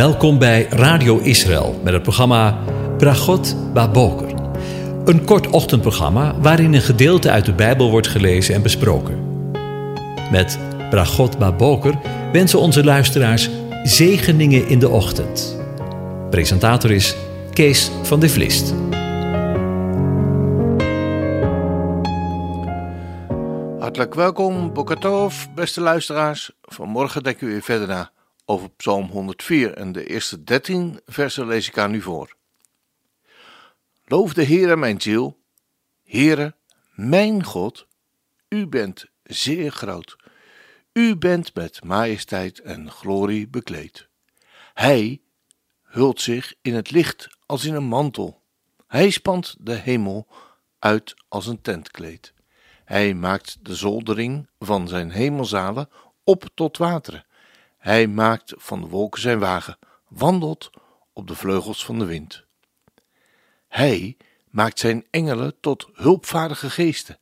Welkom bij Radio Israël met het programma Bragot Baboker. Een kort ochtendprogramma waarin een gedeelte uit de Bijbel wordt gelezen en besproken. Met Bragot Baboker wensen onze luisteraars zegeningen in de ochtend. Presentator is Kees van de Vlist. Hartelijk welkom, Bokatov, beste luisteraars. Vanmorgen denken we weer verder na over Psalm 104 en de eerste 13 versen lees ik aan u voor. Loof de Heere mijn ziel, Heere, mijn God, u bent zeer groot. U bent met majesteit en glorie bekleed. Hij hult zich in het licht als in een mantel. Hij spant de hemel uit als een tentkleed. Hij maakt de zoldering van zijn hemelzalen op tot wateren. Hij maakt van de wolken zijn wagen, wandelt op de vleugels van de wind. Hij maakt zijn engelen tot hulpvaardige geesten.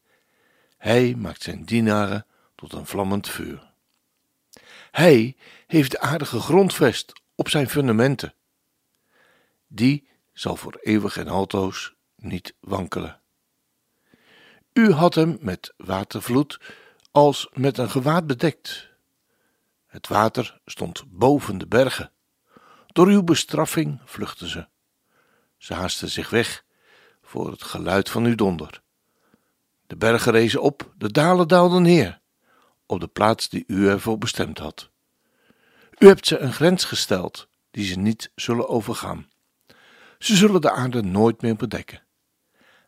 Hij maakt zijn dienaren tot een vlammend vuur. Hij heeft de aardige grondvest op zijn fundamenten. Die zal voor eeuwig en altoos niet wankelen. U had hem met watervloed als met een gewaad bedekt. Het water stond boven de bergen. Door uw bestraffing vluchtten ze. Ze haasten zich weg voor het geluid van uw donder. De bergen rezen op, de dalen daalden neer, op de plaats die u ervoor bestemd had. U hebt ze een grens gesteld die ze niet zullen overgaan. Ze zullen de aarde nooit meer bedekken.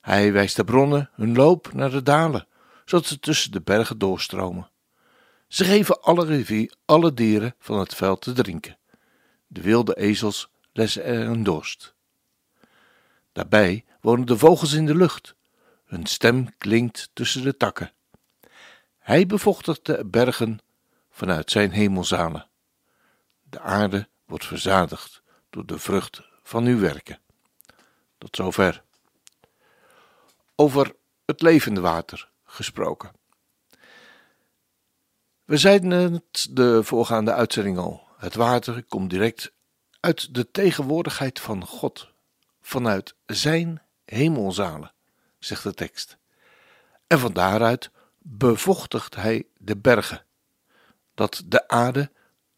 Hij wijst de bronnen hun loop naar de dalen, zodat ze tussen de bergen doorstromen. Ze geven alle rivier, alle dieren van het veld te drinken. De wilde ezels lessen er een dorst. Daarbij wonen de vogels in de lucht. Hun stem klinkt tussen de takken. Hij bevochtigt de bergen vanuit zijn hemelzalen. De aarde wordt verzadigd door de vrucht van uw werken. Tot zover. Over het levende water gesproken. We zeiden het de voorgaande uitzending al. Het water komt direct uit de tegenwoordigheid van God, vanuit zijn hemelzalen, zegt de tekst. En van daaruit bevochtigt hij de bergen, dat de aarde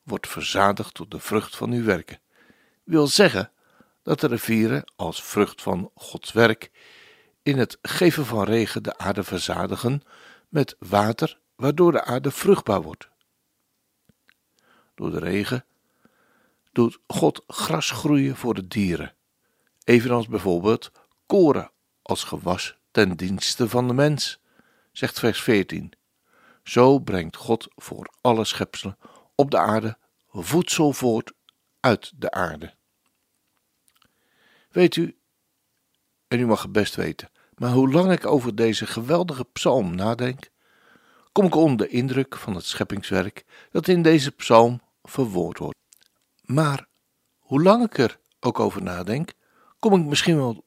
wordt verzadigd door de vrucht van uw werken. Wil zeggen dat de rivieren als vrucht van Gods werk in het geven van regen de aarde verzadigen met water waardoor de aarde vruchtbaar wordt. Door de regen doet God gras groeien voor de dieren, evenals bijvoorbeeld koren als gewas ten dienste van de mens, zegt vers 14. Zo brengt God voor alle schepselen op de aarde voedsel voort uit de aarde. Weet u, en u mag het best weten, maar hoe lang ik over deze geweldige psalm nadenk, kom ik onder de indruk van het scheppingswerk dat in deze psalm verwoord wordt. Maar hoe lang ik er ook over nadenk, kom ik misschien wel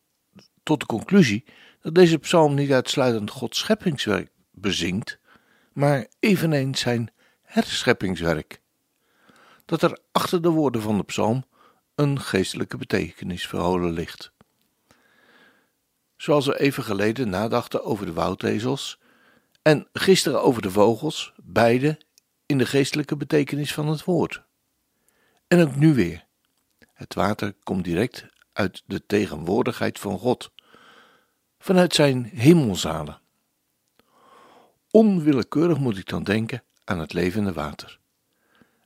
tot de conclusie dat deze psalm niet uitsluitend Gods scheppingswerk bezingt, maar eveneens zijn herscheppingswerk. Dat er achter de woorden van de psalm een geestelijke betekenis verholen ligt. Zoals we even geleden nadachten over de woudezels en gisteren over de vogels, beide in de geestelijke betekenis van het woord. En ook nu weer. Het water komt direct uit de tegenwoordigheid van God, vanuit zijn hemelzalen. Onwillekeurig moet ik dan denken aan het levende water.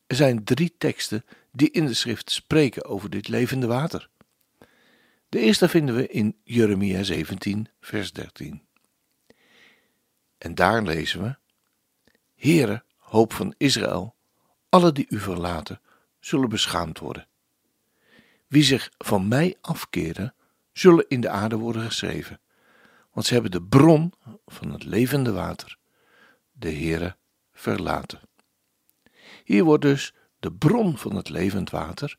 Er zijn drie teksten die in de schrift spreken over dit levende water. De eerste vinden we in Jeremia 17, vers 13. En daar lezen we: Heere, hoop van Israël, alle die u verlaten, zullen beschaamd worden. Wie zich van mij afkeren, zullen in de aarde worden geschreven, want ze hebben de bron van het levende water, de Heere, verlaten. Hier wordt dus de bron van het levend water,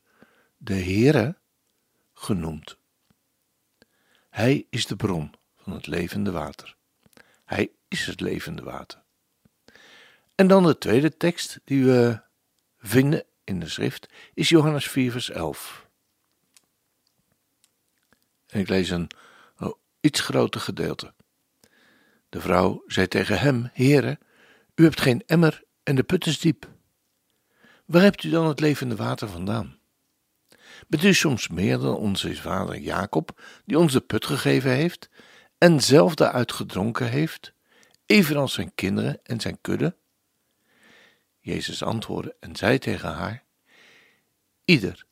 de Heere, genoemd. Hij is de bron van het levende water. Hij is het levende water. En dan de tweede tekst die we vinden in de schrift is Johannes 4, vers 11. En ik lees een iets groter gedeelte. De vrouw zei tegen hem: Heere, u hebt geen emmer en de put is diep. Waar hebt u dan het levende water vandaan? Bent u soms meer dan onze vader Jacob, die ons de put gegeven heeft en zelf daaruit gedronken heeft, evenals zijn kinderen en zijn kudde? Jezus antwoordde en zei tegen haar: Ieder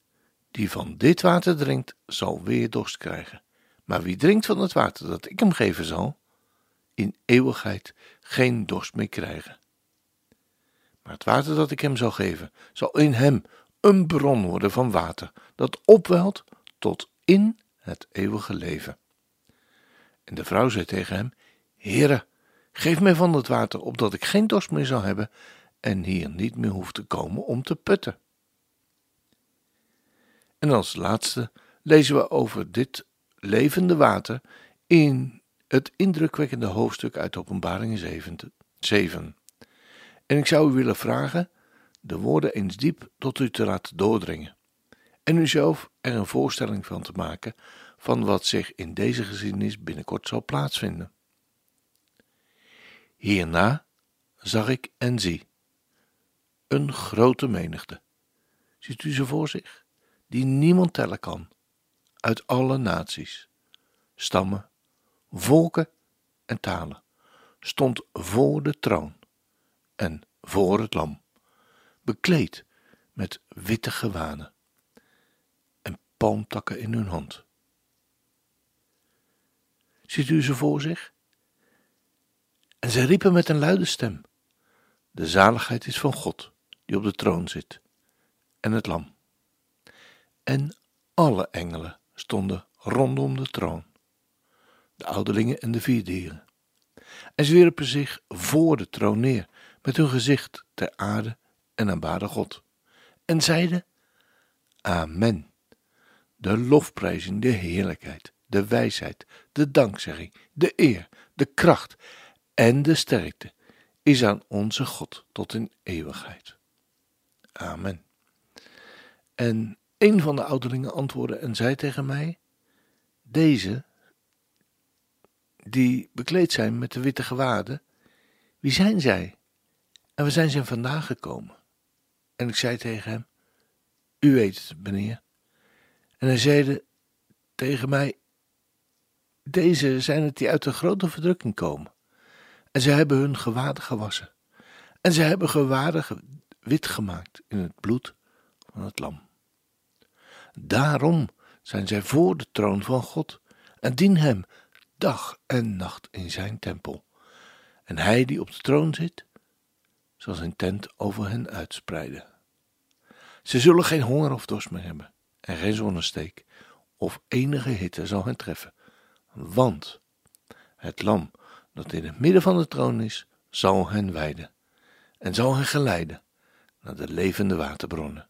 die van dit water drinkt, zal weer dorst krijgen. Maar wie drinkt van het water dat ik hem geven zal, in eeuwigheid geen dorst meer krijgen. Maar het water dat ik hem zal geven, zal in hem een bron worden van water, dat opwelt tot in het eeuwige leven. En de vrouw zei tegen hem: Heere, geef mij van het water, opdat ik geen dorst meer zal hebben en hier niet meer hoef te komen om te putten. En als laatste lezen we over dit levende water in het indrukwekkende hoofdstuk uit Openbaring 7. En ik zou u willen vragen de woorden eens diep tot u te laten doordringen en u zelf er een voorstelling van te maken van wat zich in deze geschiedenis binnenkort zal plaatsvinden. Hierna zag ik en zie een grote menigte. Ziet u ze voor zich? Die niemand tellen kan, uit alle naties, stammen, volken en talen, stond voor de troon en voor het lam, bekleed met witte gewaden en palmtakken in hun hand. Ziet u ze voor zich? En zij riepen met een luide stem: De zaligheid is van God, die op de troon zit, en het lam. En alle engelen stonden rondom de troon, de ouderlingen en de vier dieren. En ze wierpen zich voor de troon neer, met hun gezicht ter aarde en aanbaden God. En zeiden: Amen. De lofprijzing, de heerlijkheid, de wijsheid, de dankzegging, de eer, de kracht en de sterkte is aan onze God tot in eeuwigheid. Amen. En een van de ouderlingen antwoordde en zei tegen mij: Deze, die bekleed zijn met de witte gewaden, wie zijn zij? En we zijn ze vandaag gekomen. En ik zei tegen hem: U weet het, meneer. En hij zeide tegen mij: Deze zijn het die uit een grote verdrukking komen. En zij hebben hun gewaden gewassen. En zij hebben gewaden wit gemaakt in het bloed van het lam. Daarom zijn zij voor de troon van God en dien Hem dag en nacht in Zijn tempel. En Hij die op de troon zit, zal zijn tent over hen uitspreiden. Ze zullen geen honger of dorst meer hebben en geen zonnesteek of enige hitte zal hen treffen, want het lam dat in het midden van de troon is, zal hen weiden en zal hen geleiden naar de levende waterbronnen,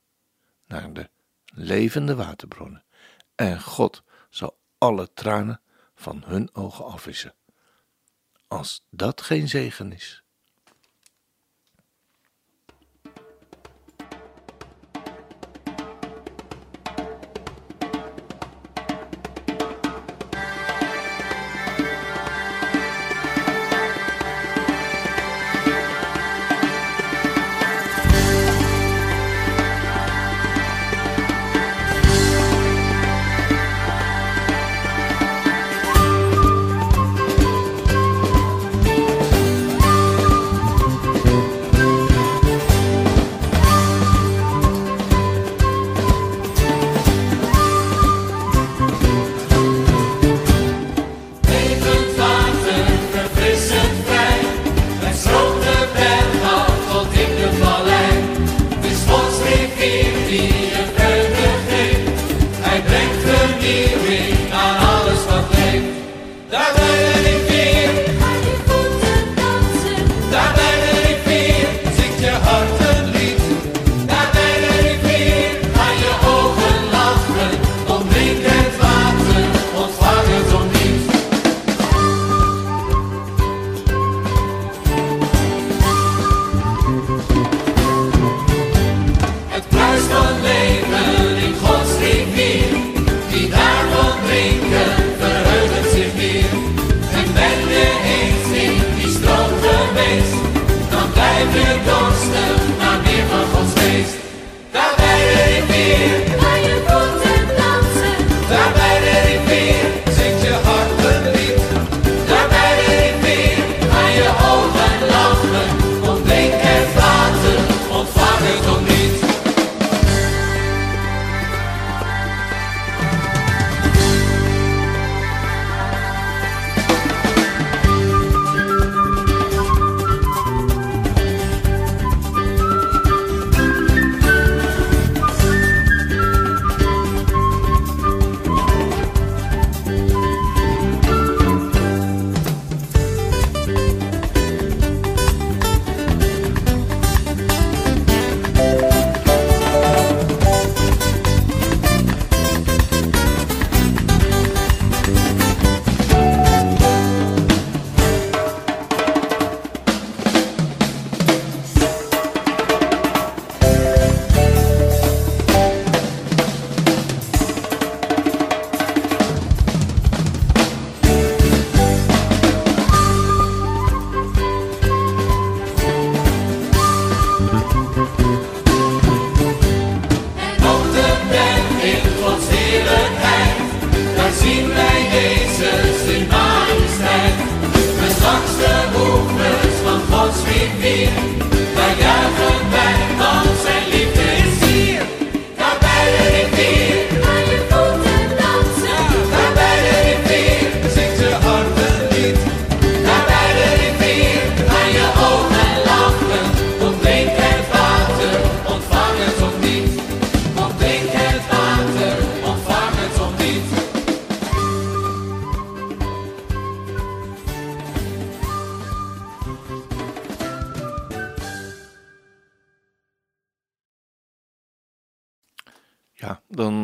naar de levende waterbronnen. En God zal alle tranen van hun ogen afwissen. Als dat geen zegen is.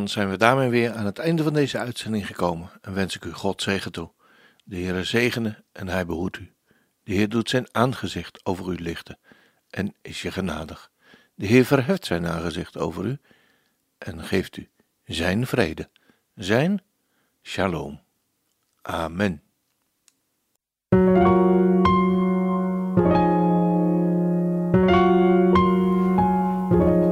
Zijn we daarmee weer aan het einde van deze uitzending gekomen en wens ik u God zegen toe. De Heere zegene en hij behoedt u. De Heer doet zijn aangezicht over u lichten en is je genadig. De Heer verheft zijn aangezicht over u en geeft u zijn vrede, zijn shalom. Amen.